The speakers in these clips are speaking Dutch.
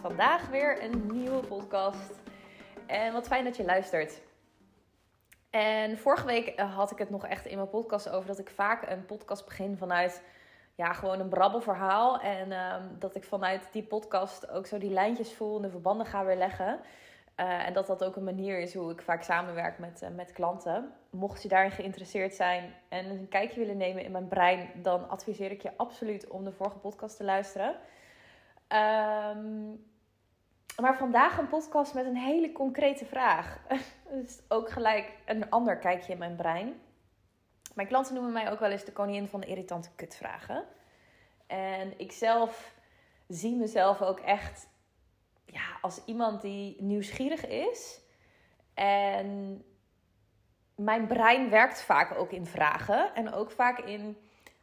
Vandaag weer een nieuwe podcast. En wat fijn dat je luistert. En vorige week eh, had ik het nog echt in mijn podcast over dat ik vaak een podcast begin vanuit ja, gewoon een brabbelverhaal. En ehm, dat ik vanuit die podcast ook zo die lijntjes voel en de verbanden ga weer leggen. Uh, en dat dat ook een manier is hoe ik vaak samenwerk met, uh, met klanten. Mocht je daarin geïnteresseerd zijn en een kijkje willen nemen in mijn brein, dan adviseer ik je absoluut om de vorige podcast te luisteren. Um, maar vandaag een podcast met een hele concrete vraag. dus ook gelijk een ander kijkje in mijn brein. Mijn klanten noemen mij ook wel eens de koningin van de irritante kutvragen. En ik zelf zie mezelf ook echt ja, als iemand die nieuwsgierig is. En mijn brein werkt vaak ook in vragen. En ook vaak in,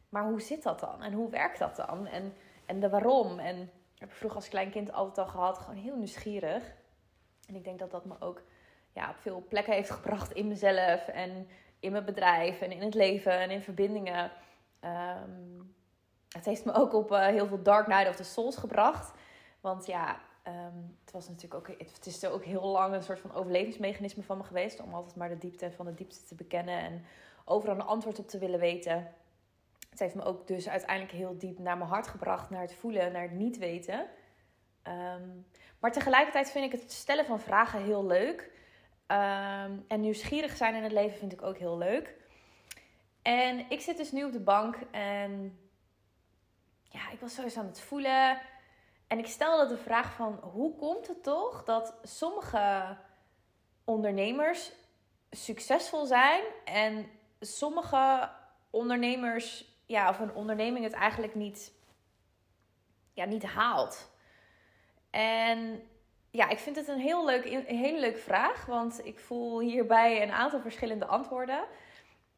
maar hoe zit dat dan? En hoe werkt dat dan? En, en de waarom? En heb ik vroeger als klein kind altijd al gehad. Gewoon heel nieuwsgierig. En ik denk dat dat me ook ja, op veel plekken heeft gebracht in mezelf. En in mijn bedrijf. En in het leven. En in verbindingen. Um, het heeft me ook op uh, heel veel Dark Night of the Souls gebracht. Want ja, um, het was natuurlijk ook, het is ook heel lang een soort van overlevingsmechanisme van me geweest. Om altijd maar de diepte van de diepte te bekennen en overal een antwoord op te willen weten. Het heeft me ook dus uiteindelijk heel diep naar mijn hart gebracht, naar het voelen, naar het niet weten. Um, maar tegelijkertijd vind ik het stellen van vragen heel leuk. Um, en nieuwsgierig zijn in het leven vind ik ook heel leuk. En ik zit dus nu op de bank en ja, ik was eens aan het voelen. En ik stelde de vraag van hoe komt het toch dat sommige ondernemers succesvol zijn en sommige ondernemers, ja, of een onderneming het eigenlijk niet, ja, niet haalt. En ja, ik vind het een, heel leuk, hele leuke vraag, want ik voel hierbij een aantal verschillende antwoorden.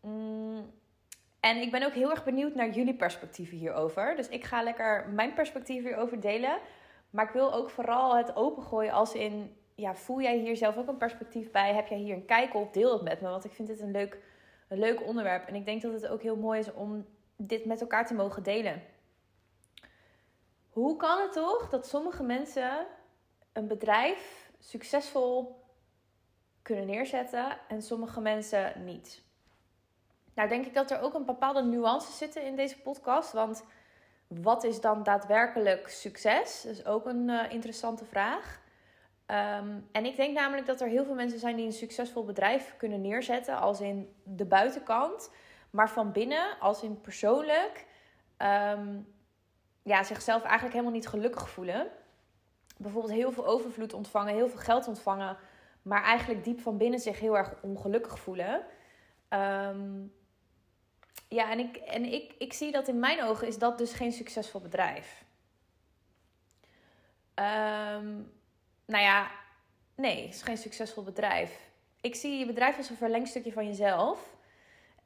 Mm, en ik ben ook heel erg benieuwd naar jullie perspectieven hierover. Dus ik ga lekker mijn perspectief hierover delen. Maar ik wil ook vooral het opengooien als in... Ja, voel jij hier zelf ook een perspectief bij? Heb jij hier een kijk op? Deel het met me, want ik vind dit een leuk, een leuk onderwerp. En ik denk dat het ook heel mooi is om dit met elkaar te mogen delen. Hoe kan het toch dat sommige mensen een bedrijf succesvol kunnen neerzetten en sommige mensen niet? Nou, denk ik dat er ook een bepaalde nuance zitten in deze podcast. Want wat is dan daadwerkelijk succes? Dat is ook een uh, interessante vraag. Um, en ik denk namelijk dat er heel veel mensen zijn die een succesvol bedrijf kunnen neerzetten, als in de buitenkant, maar van binnen, als in persoonlijk, um, ja, zichzelf eigenlijk helemaal niet gelukkig voelen. Bijvoorbeeld heel veel overvloed ontvangen, heel veel geld ontvangen, maar eigenlijk diep van binnen zich heel erg ongelukkig voelen. Um, ja, en, ik, en ik, ik zie dat in mijn ogen is dat dus geen succesvol bedrijf. Um, nou ja, nee, het is geen succesvol bedrijf. Ik zie je bedrijf als een verlengstukje van jezelf.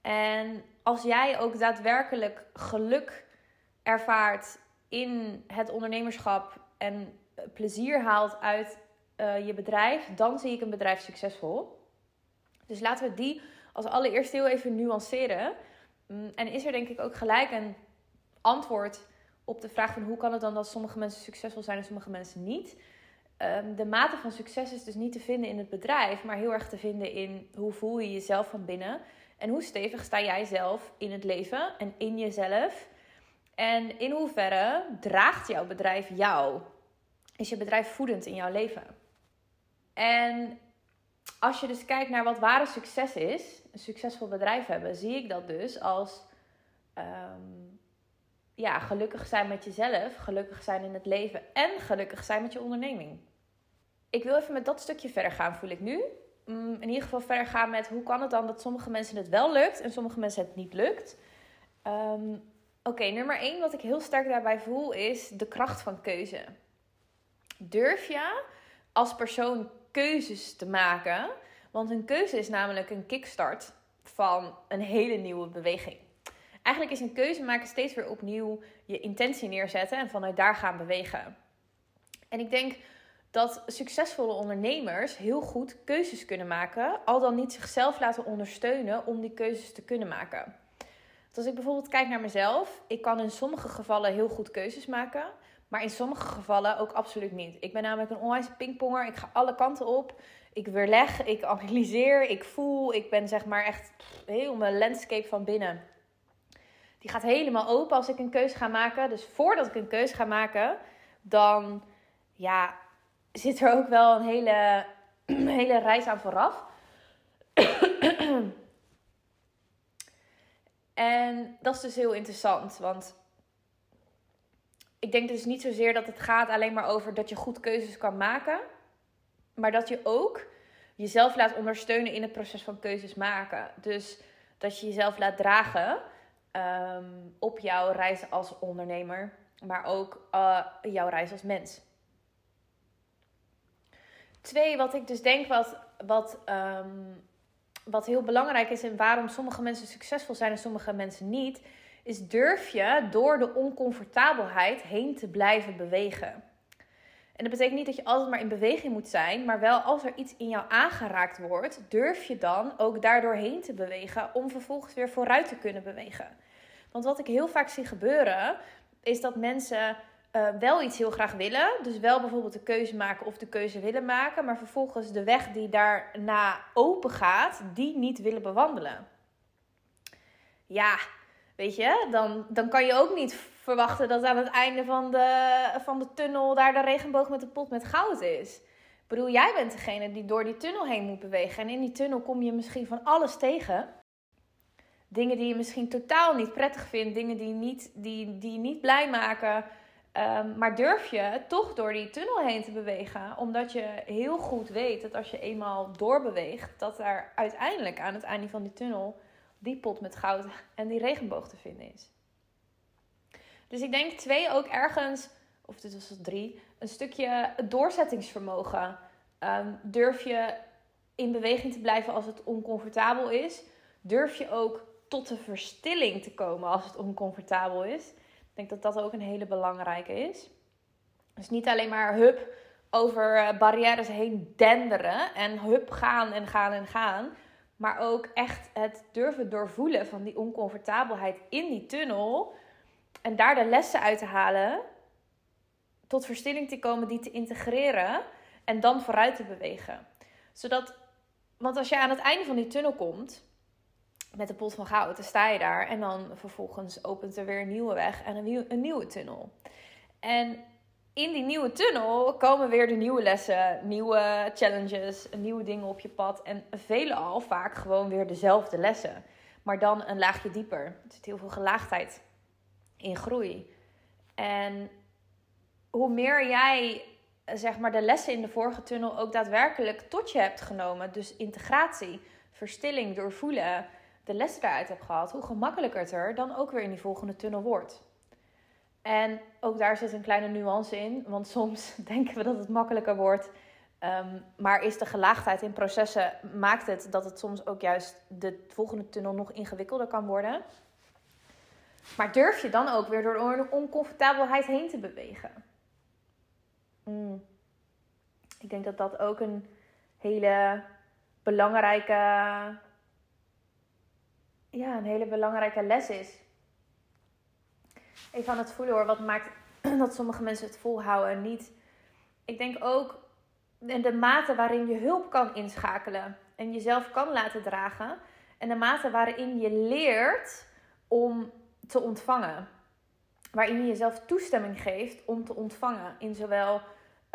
En als jij ook daadwerkelijk geluk ervaart in het ondernemerschap en plezier haalt uit uh, je bedrijf, dan zie ik een bedrijf succesvol. Dus laten we die als allereerst heel even nuanceren. Mm, en is er denk ik ook gelijk een antwoord op de vraag van hoe kan het dan dat sommige mensen succesvol zijn en sommige mensen niet. Um, de mate van succes is dus niet te vinden in het bedrijf, maar heel erg te vinden in hoe voel je jezelf van binnen en hoe stevig sta jij zelf in het leven en in jezelf. En in hoeverre draagt jouw bedrijf jou? Is je bedrijf voedend in jouw leven? En als je dus kijkt naar wat ware succes is, een succesvol bedrijf hebben, zie ik dat dus als um, ja, gelukkig zijn met jezelf, gelukkig zijn in het leven en gelukkig zijn met je onderneming. Ik wil even met dat stukje verder gaan, voel ik nu. Um, in ieder geval verder gaan met hoe kan het dan dat sommige mensen het wel lukt en sommige mensen het niet lukt. Um, Oké, nummer 1 wat ik heel sterk daarbij voel is de kracht van keuze. Durf je als persoon keuzes te maken. Want een keuze is namelijk een kickstart van een hele nieuwe beweging. Eigenlijk is een keuze maken steeds weer opnieuw je intentie neerzetten en vanuit daar gaan bewegen. En ik denk dat succesvolle ondernemers heel goed keuzes kunnen maken, al dan niet zichzelf laten ondersteunen om die keuzes te kunnen maken. Dus als ik bijvoorbeeld kijk naar mezelf, ik kan in sommige gevallen heel goed keuzes maken, Maar in sommige gevallen ook absoluut niet. Ik ben namelijk een onwijs pingponger. Ik ga alle kanten op. Ik weerleg, ik analyseer, ik voel. Ik ben zeg maar echt heel mijn landscape van binnen. Die gaat helemaal open als ik een keuze ga maken. Dus voordat ik een keuze ga maken, dan ja, zit er ook wel een hele, hele reis aan vooraf. en dat is dus heel interessant, want ik denk dus niet zozeer dat het gaat alleen maar over dat je goed keuzes kan maken, maar dat je ook jezelf laat ondersteunen in het proces van keuzes maken. Dus dat je jezelf laat dragen ehm, op jouw reis als ondernemer, maar ook uh, jouw reis als mens. Twee, wat ik dus denk wat, wat, ehm, wat heel belangrijk is en waarom sommige mensen succesvol zijn en sommige mensen niet, is durf je door de oncomfortabelheid heen te blijven bewegen. En dat betekent niet dat je altijd maar in beweging moet zijn, maar wel als er iets in jou aangeraakt wordt, durf je dan ook daardoor heen te bewegen om vervolgens weer vooruit te kunnen bewegen. Want wat ik heel vaak zie gebeuren, is dat mensen uh, wel iets heel graag willen. Dus wel bijvoorbeeld de keuze maken of de keuze willen maken. Maar vervolgens de weg die daarna open gaat, die niet willen bewandelen. Ja, weet je, dan, dan kan je ook niet verwachten dat aan het einde van de, van de tunnel daar de regenboog met de pot met goud is. Ik bedoel, jij bent degene die door die tunnel heen moet bewegen. En in die tunnel kom je misschien van alles tegen. Dingen die je misschien totaal niet prettig vindt. Dingen die, niet, die, die je niet blij maken. Ehm, maar durf je toch door die tunnel heen te bewegen, omdat je heel goed weet dat als je eenmaal doorbeweegt, dat er uiteindelijk aan het einde van die tunnel die pot met goud en die regenboog te vinden is. Dus ik denk twee ook ergens, of dit was drie, een stukje doorzettingsvermogen. Um, durf je in beweging te blijven als het oncomfortabel is? Durf je ook tot de verstilling te komen als het oncomfortabel is? Ik denk dat dat ook een hele belangrijke is. Dus niet alleen maar hup over eh, barrières heen denderen en hup gaan en gaan en gaan. Maar ook echt het durven doorvoelen van die oncomfortabelheid in die tunnel. En daar de lessen uit te halen. Tot verstilling te komen, die te integreren. En dan vooruit te bewegen. Zodat, want als je aan het einde van die tunnel komt, met een pot van goud. Dan sta je daar en dan vervolgens opent er weer een nieuwe weg en een, een nieuwe tunnel. En in die nieuwe tunnel komen weer de nieuwe lessen, nieuwe challenges, nieuwe dingen op je pad. En veelal vaak gewoon weer dezelfde lessen. Maar dan een laagje dieper. Er zit heel veel gelaagdheid in groei. En hoe meer jij zeg maar, de lessen in de vorige tunnel ook daadwerkelijk tot je hebt genomen. Dus integratie, verstilling, doorvoelen de lessen daaruit heb gehad, hoe gemakkelijker het er dan ook weer in die volgende tunnel wordt. En ook daar zit een kleine nuance in, want soms denken we dat het makkelijker wordt. Ehm, maar is de gelaagdheid in processen, maakt het dat het soms ook juist de volgende tunnel nog ingewikkelder kan worden. Maar durf je dan ook weer door de oncomfortabelheid heen te bewegen? Mm. Ik denk dat dat ook een hele belangrijke ja, een hele belangrijke les is. Even aan het voelen hoor, wat maakt dat sommige mensen het volhouden en niet. Ik denk ook de mate waarin je hulp kan inschakelen en jezelf kan laten dragen. En de mate waarin je leert om te ontvangen. Waarin je jezelf toestemming geeft om te ontvangen. In zowel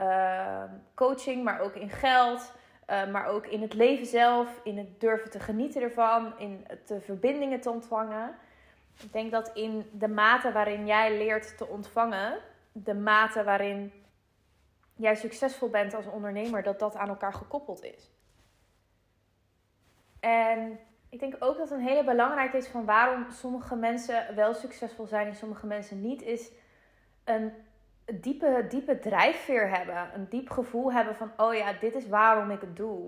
uh, coaching, maar ook in geld. Eh, maar ook in het leven zelf, in het durven te genieten ervan, in de verbindingen te ontvangen. Ik denk dat in de mate waarin jij leert te ontvangen, de mate waarin jij succesvol bent als ondernemer, dat dat aan elkaar gekoppeld is. En ik denk ook dat een hele belangrijke is van waarom sommige mensen wel succesvol zijn en sommige mensen niet, is een diepe, diepe drijfveer hebben. Een diep gevoel hebben van, oh ja, dit is waarom ik het doe.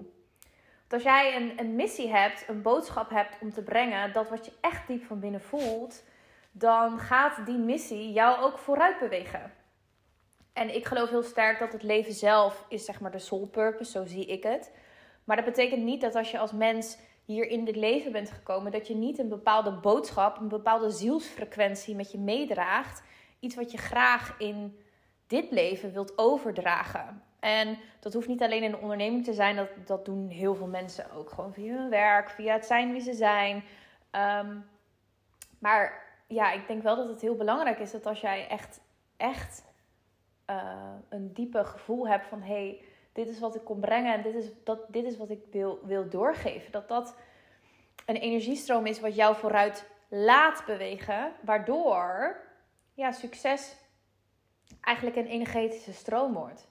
Want als jij een, een missie hebt, een boodschap hebt om te brengen, dat wat je echt diep van binnen voelt, dan gaat die missie jou ook vooruit bewegen. En ik geloof heel sterk dat het leven zelf is zeg maar de soul purpose, zo zie ik het. Maar dat betekent niet dat als je als mens hier in dit leven bent gekomen, dat je niet een bepaalde boodschap, een bepaalde zielsfrequentie met je meedraagt. Iets wat je graag in dit leven wilt overdragen. En dat hoeft niet alleen in de onderneming te zijn, dat, dat doen heel veel mensen ook. Gewoon via hun werk, via het zijn wie ze zijn. Ehm, maar ja, ik denk wel dat het heel belangrijk is dat als jij echt, echt uh, een diepe gevoel hebt van hé, hey, dit is wat ik kom brengen en dit is, dat, dit is wat ik wil, wil doorgeven. Dat dat een energiestroom is wat jou vooruit laat bewegen, waardoor ja, succes eigenlijk een energetische stroom wordt.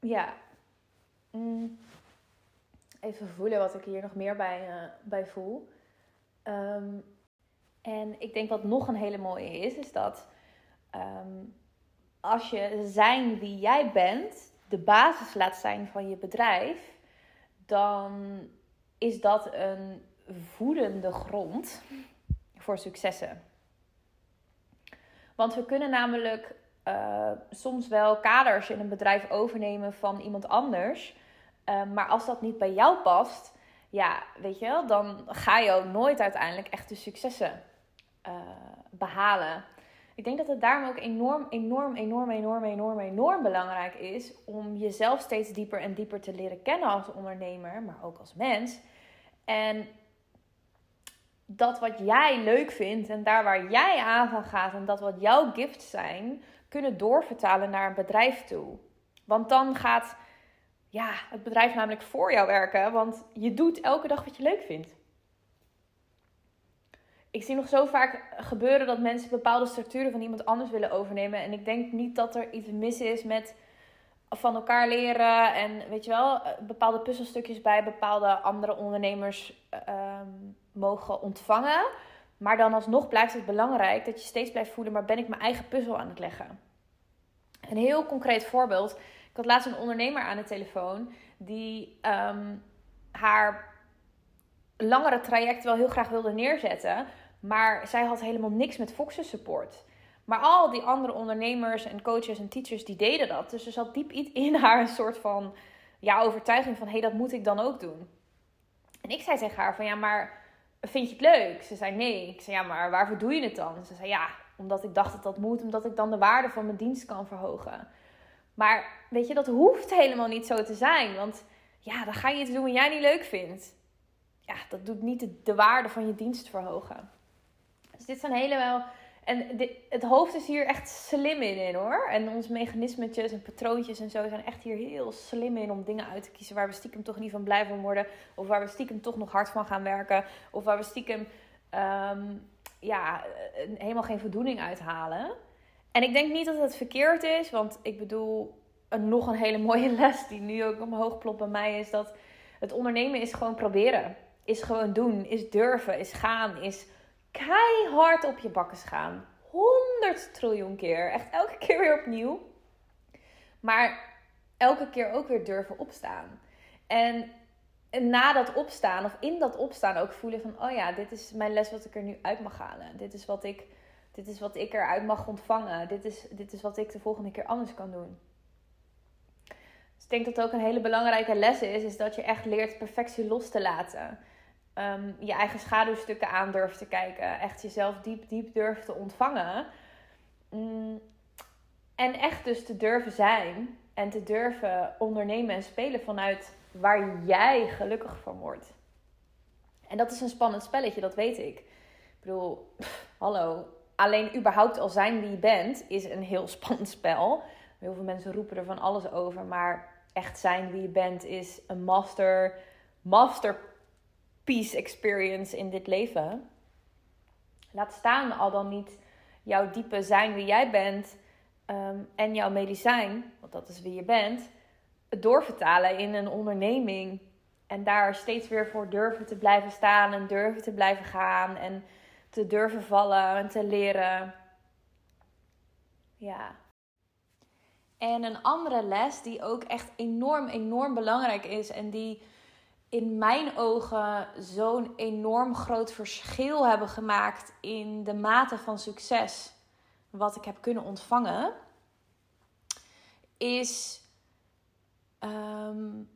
Ja. Mm. Even voelen wat ik hier nog meer bij, uh, bij voel. Um, en ik denk wat nog een hele mooie is, is dat um, als je zijn wie jij bent, de basis laat zijn van je bedrijf, dan is dat een voedende grond voor successen. Want we kunnen namelijk uh, soms wel kaders in een bedrijf overnemen van iemand anders. Uh, maar als dat niet bij jou past, ja, weet je wel, dan ga je ook nooit uiteindelijk echt de successen uh, behalen. Ik denk dat het daarom ook enorm, enorm, enorm, enorm, enorm, enorm belangrijk is om jezelf steeds dieper en dieper te leren kennen als ondernemer, maar ook als mens. En dat wat jij leuk vindt en daar waar jij aan van gaat en dat wat jouw gifts zijn, kunnen doorvertalen naar een bedrijf toe. Want dan gaat ja, het bedrijf namelijk voor jou werken, want je doet elke dag wat je leuk vindt. Ik zie nog zo vaak gebeuren dat mensen bepaalde structuren van iemand anders willen overnemen. En ik denk niet dat er iets mis is met van elkaar leren en weet je wel, bepaalde puzzelstukjes bij bepaalde andere ondernemers ehm, mogen ontvangen. Maar dan alsnog blijft het belangrijk dat je steeds blijft voelen, maar ben ik mijn eigen puzzel aan het leggen? Een heel concreet voorbeeld. Ik had laatst een ondernemer aan de telefoon die um, haar langere traject wel heel graag wilde neerzetten. Maar zij had helemaal niks met Fox's support. Maar al die andere ondernemers en coaches en teachers die deden dat. Dus er zat diep in haar een soort van ja, overtuiging van hé, hey, dat moet ik dan ook doen. En ik zei tegen haar van ja, maar vind je het leuk? Ze zei nee. Ik zei ja, maar waarvoor doe je het dan? Ze zei ja, omdat ik dacht dat dat moet, omdat ik dan de waarde van mijn dienst kan verhogen. Maar weet je, dat hoeft helemaal niet zo te zijn. Want ja, dan ga je iets doen wat jij niet leuk vindt. Ja, dat doet niet de, de waarde van je dienst verhogen. Dus dit zijn hele wel. En het hoofd is hier echt slim in, hoor. En onze mechanismetjes en patroontjes en zo zijn echt hier heel slim in om dingen uit te kiezen waar we stiekem toch niet van blij van worden. Of waar we stiekem toch nog hard van gaan werken. Of waar we stiekem um, ja, helemaal geen voldoening uithalen. En ik denk niet dat het verkeerd is, want ik bedoel, een, nog een hele mooie les die nu ook omhoog plopt bij mij is dat het ondernemen is gewoon proberen. Is gewoon doen, is durven, is gaan, is keihard op je bakken gaan. Honderd triljoen keer. Echt elke keer weer opnieuw. Maar elke keer ook weer durven opstaan. En na dat opstaan, of in dat opstaan ook voelen van... Oh ja, dit is mijn les wat ik er nu uit mag halen. Dit is wat ik, dit is wat ik eruit mag ontvangen. Dit is, dit is wat ik de volgende keer anders kan doen. Dus ik denk dat ook een hele belangrijke les is. Is dat je echt leert perfectie los te laten. Um, je eigen schaduwstukken aan durft te kijken. Echt jezelf diep, diep durft te ontvangen. Mm, en echt dus te durven zijn. En te durven ondernemen en spelen vanuit waar jij gelukkig van wordt. En dat is een spannend spelletje, dat weet ik. Ik bedoel, hallo. Alleen überhaupt al zijn wie je bent is een heel spannend spel. Heel veel mensen roepen er van alles over. Maar echt zijn wie je bent is een master, master peace experience in dit leven. Laat staan al dan niet jouw diepe zijn wie jij bent ehm, en jouw medicijn, want dat is wie je bent, doorvertalen in een onderneming. En daar steeds weer voor durven te blijven staan en durven te blijven gaan en te durven vallen en te leren. Ja. En een andere les die ook echt enorm, enorm belangrijk is en die in mijn ogen zo'n enorm groot verschil hebben gemaakt in de mate van succes wat ik heb kunnen ontvangen, is um,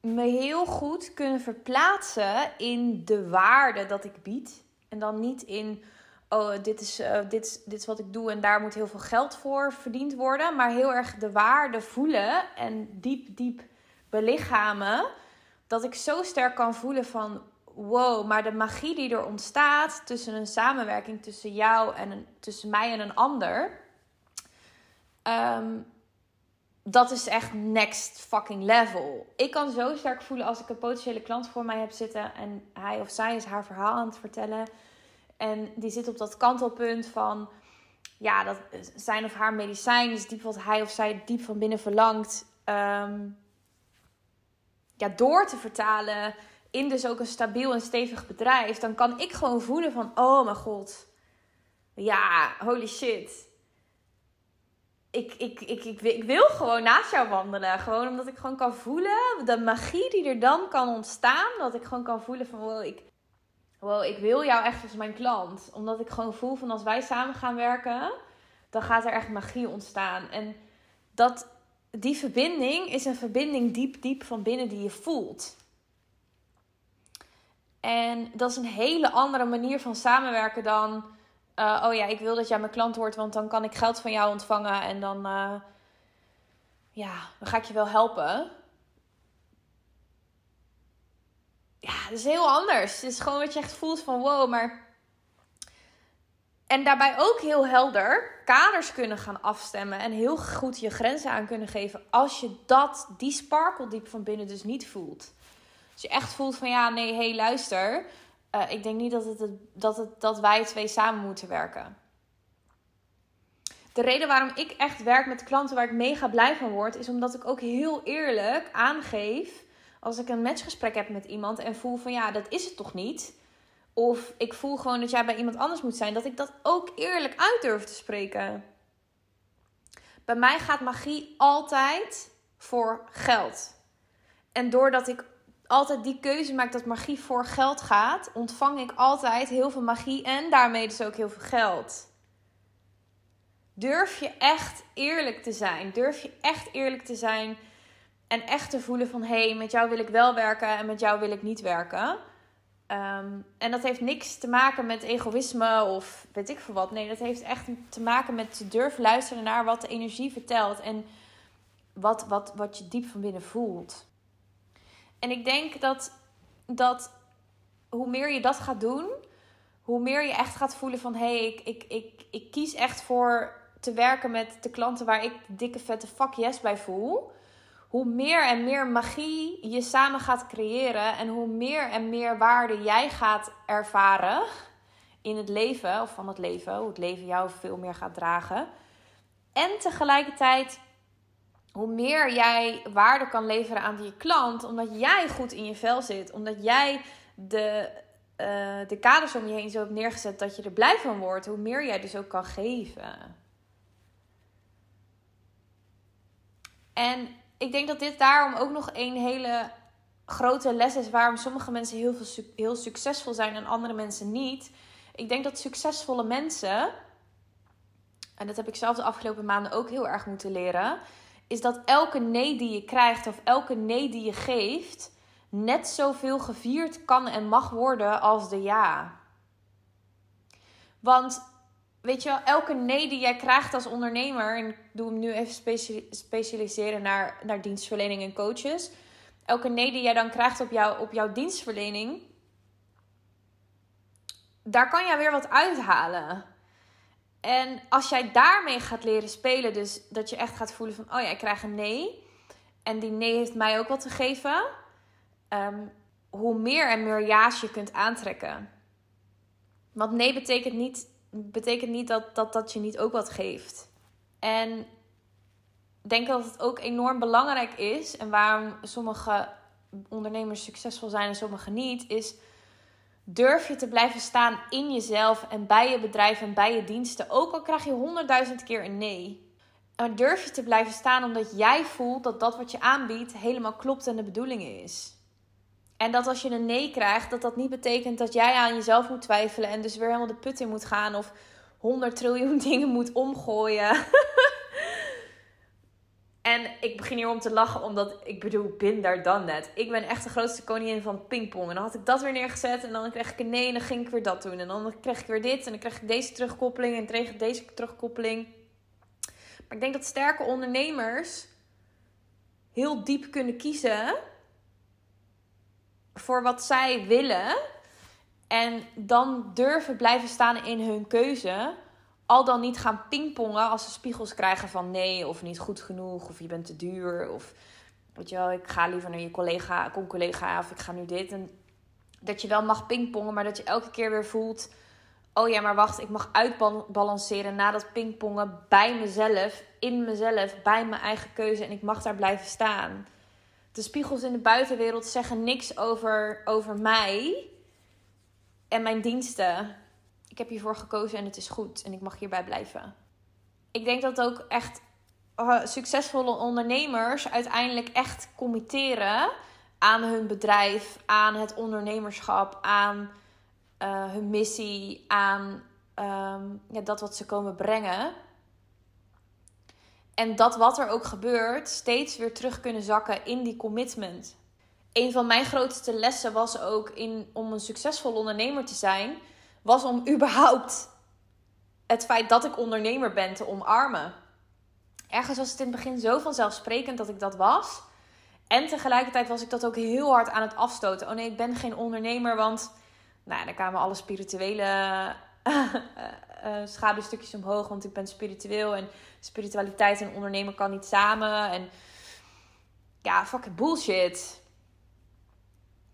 me heel goed kunnen verplaatsen in de waarde dat ik bied. En dan niet in, oh, dit is, uh, dit, dit is wat ik doe en daar moet heel veel geld voor verdiend worden. Maar heel erg de waarde voelen en diep, diep belichamen. Dat ik zo sterk kan voelen van wow, maar de magie die er ontstaat tussen een samenwerking tussen jou en tussen mij en een ander. Ehm, dat is echt next fucking level. Ik kan zo sterk voelen als ik een potentiële klant voor mij heb zitten en hij of zij is haar verhaal aan het vertellen. En die zit op dat kantelpunt van, ja, dat zijn of haar medicijn is diep wat hij of zij diep van binnen verlangt. Ehm, ja, door te vertalen in dus ook een stabiel en stevig bedrijf, dan kan ik gewoon voelen van, oh mijn god, ja, holy shit. Ik, ik, ik, ik, wil gewoon naast jou wandelen. Gewoon omdat ik gewoon kan voelen de magie die er dan kan ontstaan. Dat ik gewoon kan voelen van, ik, wow, ik wil jou echt als mijn klant. Omdat ik gewoon voel van als wij samen gaan werken, dan gaat er echt magie ontstaan. En dat, die verbinding is een verbinding diep, diep van binnen die je voelt. En dat is een hele andere manier van samenwerken dan. Uh, oh ja, ik wil dat jij mijn klant wordt, want dan kan ik geld van jou ontvangen en dan, uh, ja, dan ga ik je wel helpen. Ja, dat is heel anders. Het is gewoon wat je echt voelt van wow, maar. En daarbij ook heel helder kaders kunnen gaan afstemmen en heel goed je grenzen aan kunnen geven als je dat, die sparkle diep van binnen dus niet voelt. Als je echt voelt van ja, nee, hé, hey, luister. Uh, ik denk niet dat, het, dat, het, dat wij twee samen moeten werken. De reden waarom ik echt werk met klanten waar ik mega blij van word, is omdat ik ook heel eerlijk aangeef. Als ik een matchgesprek heb met iemand en voel van ja, dat is het toch niet. Of ik voel gewoon dat jij bij iemand anders moet zijn, dat ik dat ook eerlijk uit durf te spreken. Bij mij gaat magie altijd voor geld. En doordat ik altijd die keuze maakt dat magie voor geld gaat, ontvang ik altijd heel veel magie en daarmee dus ook heel veel geld. Durf je echt eerlijk te zijn? Durf je echt eerlijk te zijn en echt te voelen van hé, hey, met jou wil ik wel werken en met jou wil ik niet werken? Um, en dat heeft niks te maken met egoïsme of weet ik veel wat. Nee, dat heeft echt te maken met durven luisteren naar wat de energie vertelt en wat, wat, wat je diep van binnen voelt. En ik denk dat, dat hoe meer je dat gaat doen, hoe meer je echt gaat voelen van hé, hey, ik, ik, ik, ik kies echt voor te werken met de klanten waar ik dikke vette fuck yes bij voel. Hoe meer en meer magie je samen gaat creëren en hoe meer en meer waarde jij gaat ervaren in het leven of van het leven, hoe het leven jou veel meer gaat dragen. En tegelijkertijd hoe meer jij waarde kan leveren aan die klant, omdat jij goed in je vel zit, omdat jij de, uh, de kaders om je heen zo hebt neergezet dat je er blij van wordt, hoe meer jij dus ook kan geven. En ik denk dat dit daarom ook nog een hele grote les is waarom sommige mensen heel, veel, heel succesvol zijn en andere mensen niet. Ik denk dat succesvolle mensen, en dat heb ik zelf de afgelopen maanden ook heel erg moeten leren, is dat elke nee die je krijgt of elke nee die je geeft, net zoveel gevierd kan en mag worden als de ja. Want weet je wel, elke nee die jij krijgt als ondernemer, en ik doe hem nu even specialiseren naar, naar dienstverlening en coaches. Elke nee die jij dan krijgt op, jou, op jouw dienstverlening, daar kan jij weer wat uithalen. En als jij daarmee gaat leren spelen, dus dat je echt gaat voelen van, oh ja, ik krijg een nee. En die nee heeft mij ook wat te geven. Ehm, hoe meer en meer ja's je kunt aantrekken. Want nee betekent niet, betekent niet dat, dat dat je niet ook wat geeft. En ik denk dat het ook enorm belangrijk is. En waarom sommige ondernemers succesvol zijn en sommige niet, is Durf je te blijven staan in jezelf en bij je bedrijf en bij je diensten, ook al krijg je honderdduizend keer een nee. Maar durf je te blijven staan omdat jij voelt dat dat wat je aanbiedt helemaal klopt en de bedoeling is. En dat als je een nee krijgt, dat dat niet betekent dat jij aan jezelf moet twijfelen en dus weer helemaal de put in moet gaan of honderd triljoen dingen moet omgooien. En ik begin hier om te lachen, omdat ik bedoel, bin daar dan net. Ik ben echt de grootste koningin van pingpong. En dan had ik dat weer neergezet en dan kreeg ik een nee en dan ging ik weer dat doen. En dan kreeg ik weer dit en dan kreeg ik deze terugkoppeling en kreeg ik deze terugkoppeling. Maar ik denk dat sterke ondernemers heel diep kunnen kiezen voor wat zij willen. En dan durven blijven staan in hun keuze al dan niet gaan pingpongen als ze spiegels krijgen van nee of niet goed genoeg of je bent te duur of weet je wel, ik ga liever naar je collega, collega of ik ga nu dit. En dat je wel mag pingpongen, maar dat je elke keer weer voelt, oh ja, maar wacht, ik mag uitbalanceren na dat pingpongen bij mezelf, in mezelf, bij mijn eigen keuze en ik mag daar blijven staan. De spiegels in de buitenwereld zeggen niks over, over mij en mijn diensten ik heb hiervoor gekozen en het is goed en ik mag hierbij blijven. Ik denk dat ook echt uh, succesvolle ondernemers uiteindelijk echt committeren aan hun bedrijf, aan het ondernemerschap, aan uh, hun missie, aan um, ja, dat wat ze komen brengen. En dat wat er ook gebeurt, steeds weer terug kunnen zakken in die commitment. Een van mijn grootste lessen was ook in, om een succesvol ondernemer te zijn, was om überhaupt het feit dat ik ondernemer ben te omarmen. Ergens was het in het begin zo vanzelfsprekend dat ik dat was. En tegelijkertijd was ik dat ook heel hard aan het afstoten. Oh nee, ik ben geen ondernemer, want nou, dan kwamen alle spirituele uh, schaduwstukjes omhoog. Want ik ben spiritueel en spiritualiteit en ondernemer kan niet samen. En ja, fucking bullshit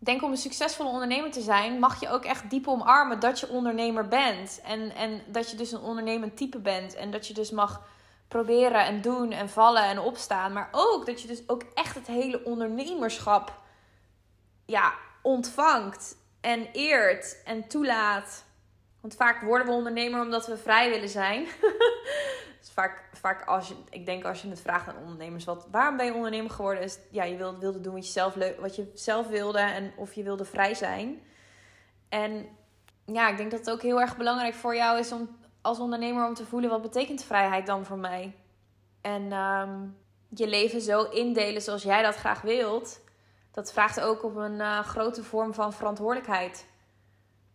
denk om een succesvolle ondernemer te zijn, mag je ook echt diep omarmen dat je ondernemer bent. En, en dat je dus een ondernemend type bent. En dat je dus mag proberen en doen en vallen en opstaan. Maar ook dat je dus ook echt het hele ondernemerschap ja, ontvangt en eert en toelaat. Want vaak worden we ondernemer omdat we vrij willen zijn. vaak, vaak als je, ik denk als je het vraagt aan ondernemers, wat, waarom ben je ondernemer geworden? Is ja, je wilde, wilde doen wat je, zelf leuk, wat je zelf wilde en of je wilde vrij zijn. En ja, ik denk dat het ook heel erg belangrijk voor jou is om als ondernemer om te voelen wat betekent vrijheid dan voor mij. En ehm, je leven zo indelen zoals jij dat graag wilt. Dat vraagt ook op een uh, grote vorm van verantwoordelijkheid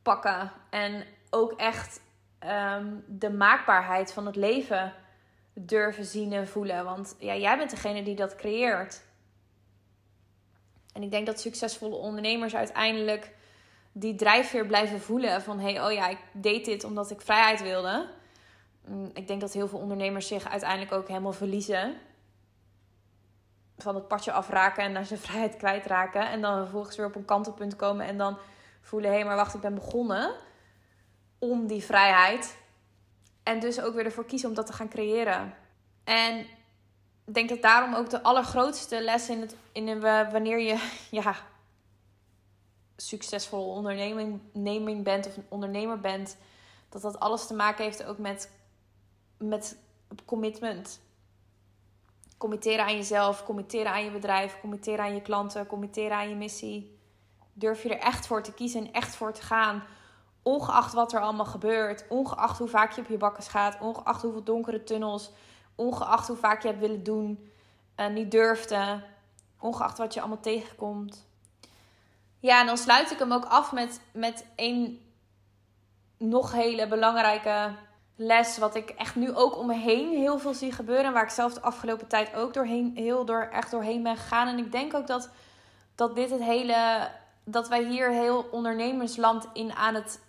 pakken. En ook echt Ehm, de maakbaarheid van het leven durven zien en voelen. Want ja, jij bent degene die dat creëert. En ik denk dat succesvolle ondernemers uiteindelijk die drijfveer blijven voelen van hé, hey, oh ja, ik deed dit omdat ik vrijheid wilde. Mm, ik denk dat heel veel ondernemers zich uiteindelijk ook helemaal verliezen. Van het padje afraken en naar zijn vrijheid kwijtraken. En dan vervolgens weer op een kantelpunt komen en dan voelen: hé, hey, maar wacht, ik ben begonnen om die vrijheid. En dus ook weer ervoor kiezen om dat te gaan creëren. En ik denk dat daarom ook de allergrootste les in, het, in wanneer je ja, succesvol onderneming bent of een ondernemer bent, dat dat alles te maken heeft ook met, met commitment. Committeren aan jezelf, committeren aan je bedrijf, committeren aan je klanten, committeren aan je missie. Durf je er echt voor te kiezen en echt voor te gaan Ongeacht wat er allemaal gebeurt, ongeacht hoe vaak je op je bakken gaat, ongeacht hoeveel donkere tunnels, ongeacht hoe vaak je hebt willen doen, en niet durfde, ongeacht wat je allemaal tegenkomt. Ja, en dan sluit ik hem ook af met, met een nog hele belangrijke les. Wat ik echt nu ook om me heen heel veel zie gebeuren. Waar ik zelf de afgelopen tijd ook doorheen, heel door, echt doorheen ben gegaan. En ik denk ook dat, dat dit het hele. Dat wij hier heel ondernemersland in aan het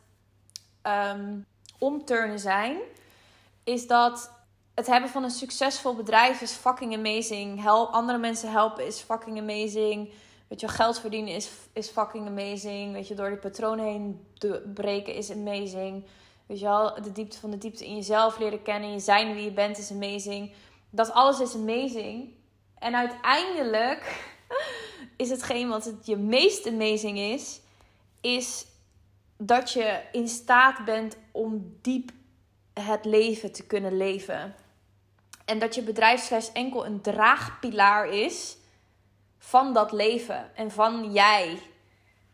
um, omturnen zijn, is dat het hebben van een succesvol bedrijf is fucking amazing. Help, andere mensen helpen is fucking amazing. Weet je, geld verdienen is, is fucking amazing. Weet je, door die patronen heen breken is amazing. Weet je wel, de diepte van de diepte in jezelf leren kennen. Je zijn wie je bent is amazing. Dat alles is amazing. En uiteindelijk is hetgeen wat het je meest amazing is, is dat je in staat bent om diep het leven te kunnen leven. En dat je bedrijf slechts enkel een draagpilaar is van dat leven. En van jij.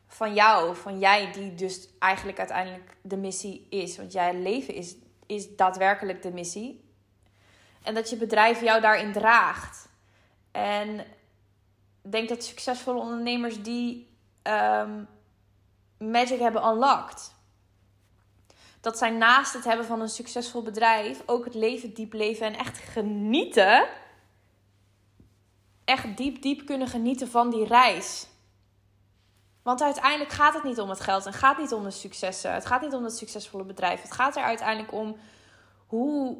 Van jou. Van jij die dus eigenlijk uiteindelijk de missie is. Want jij leven is, is daadwerkelijk de missie. En dat je bedrijf jou daarin draagt. En ik denk dat succesvolle ondernemers die ehm, magic hebben unlocked. Dat zij naast het hebben van een succesvol bedrijf ook het leven diep leven en echt genieten. Echt diep, diep kunnen genieten van die reis. Want uiteindelijk gaat het niet om het geld en gaat niet om de successen. Het gaat niet om het succesvolle bedrijf. Het gaat er uiteindelijk om hoe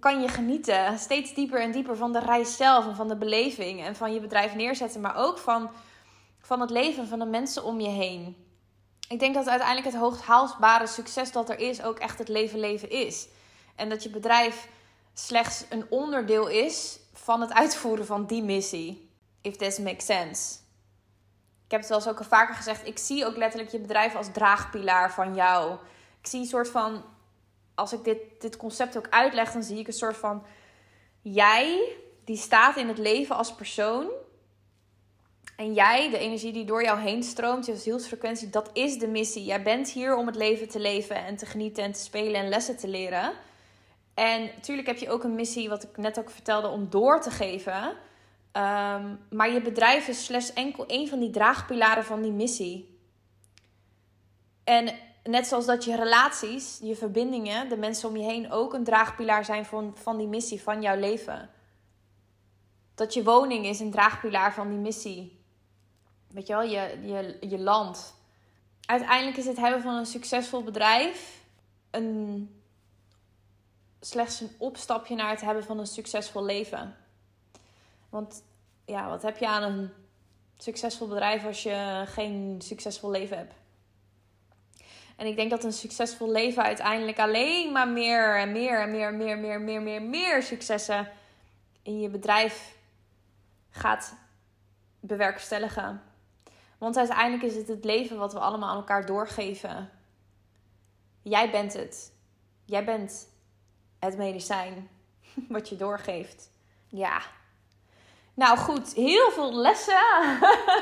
kan je genieten steeds dieper en dieper van de reis zelf en van de beleving en van je bedrijf neerzetten, maar ook van, van het leven van de mensen om je heen. Ik denk dat uiteindelijk het hoogst haalbare succes dat er is ook echt het leven leven is. En dat je bedrijf slechts een onderdeel is van het uitvoeren van die missie. If this makes sense. Ik heb het wel eens ook al vaker gezegd. Ik zie ook letterlijk je bedrijf als draagpilaar van jou. Ik zie een soort van als ik dit, dit concept ook uitleg, dan zie ik een soort van jij die staat in het leven als persoon. En jij, de energie die door jou heen stroomt, je zielsfrequentie, dat is de missie. Jij bent hier om het leven te leven en te genieten en te spelen en lessen te leren. En natuurlijk heb je ook een missie, wat ik net ook vertelde, om door te geven. Ehm, maar je bedrijf is slechts enkel een van die draagpilaren van die missie. En net zoals dat je relaties, je verbindingen, de mensen om je heen ook een draagpilaar zijn van, van die missie, van jouw leven. Dat je woning is een draagpilaar van die missie. Weet je wel, je, je, je land. Uiteindelijk is het hebben van een succesvol bedrijf een, slechts een opstapje naar het hebben van een succesvol leven. Want ja, wat heb je aan een succesvol bedrijf als je geen succesvol leven hebt? En ik denk dat een succesvol leven uiteindelijk alleen maar meer en meer en meer, meer, meer, meer, meer, meer successen in je bedrijf gaat bewerkstelligen. Want uiteindelijk is het het leven wat we allemaal aan elkaar doorgeven. Jij bent het. Jij bent het medicijn wat je doorgeeft. Ja. Nou goed, heel veel lessen.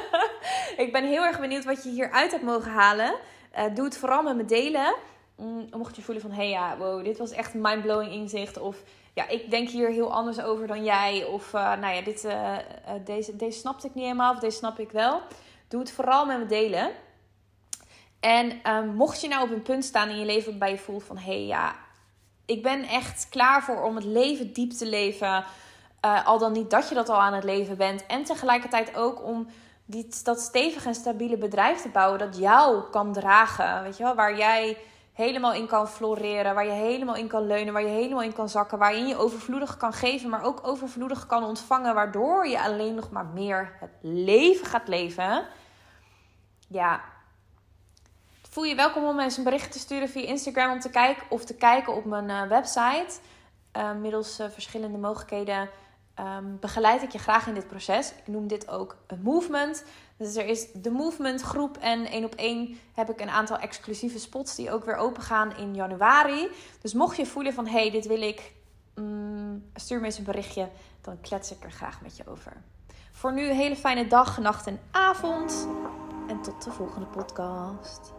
ik ben heel erg benieuwd wat je hieruit hebt mogen halen. Uh, doe het vooral met me delen. Mm, mocht je voelen van, hé hey, ja, wow, dit was echt een mindblowing inzicht. Of ja, ik denk hier heel anders over dan jij. Of uh, nou ja, dit, uh, deze, deze snapte ik niet helemaal. Of deze snap ik wel. Doe het vooral met me delen. En ehm, mocht je nou op een punt staan in je leven waarbij je voelt van... Hé hey, ja, ik ben echt klaar voor om het leven diep te leven. al dan niet dat je dat al aan het leven bent. En tegelijkertijd ook om die, dat stevige en stabiele bedrijf te bouwen dat jou kan dragen. Weet je wel, waar jij helemaal in kan floreren, waar je helemaal in kan leunen, waar je helemaal in kan zakken, waarin je overvloedig kan geven, maar ook overvloedig kan ontvangen, waardoor je alleen nog maar meer het leven gaat leven. Ja. Voel je welkom om eens een bericht te sturen via Instagram om te kijken of te kijken op mijn uh, website. Uh, middels uh, verschillende mogelijkheden um, begeleid ik je graag in dit proces. Ik noem dit ook een movement. Dus er is de movement groep en één op één heb ik een aantal exclusieve spots die ook weer open gaan in januari. Dus mocht je voelen van hey, dit wil ik, um, stuur me eens een berichtje. Dan klets ik er graag met je over. Voor nu een hele fijne dag, nacht en avond. En tot de volgende podcast.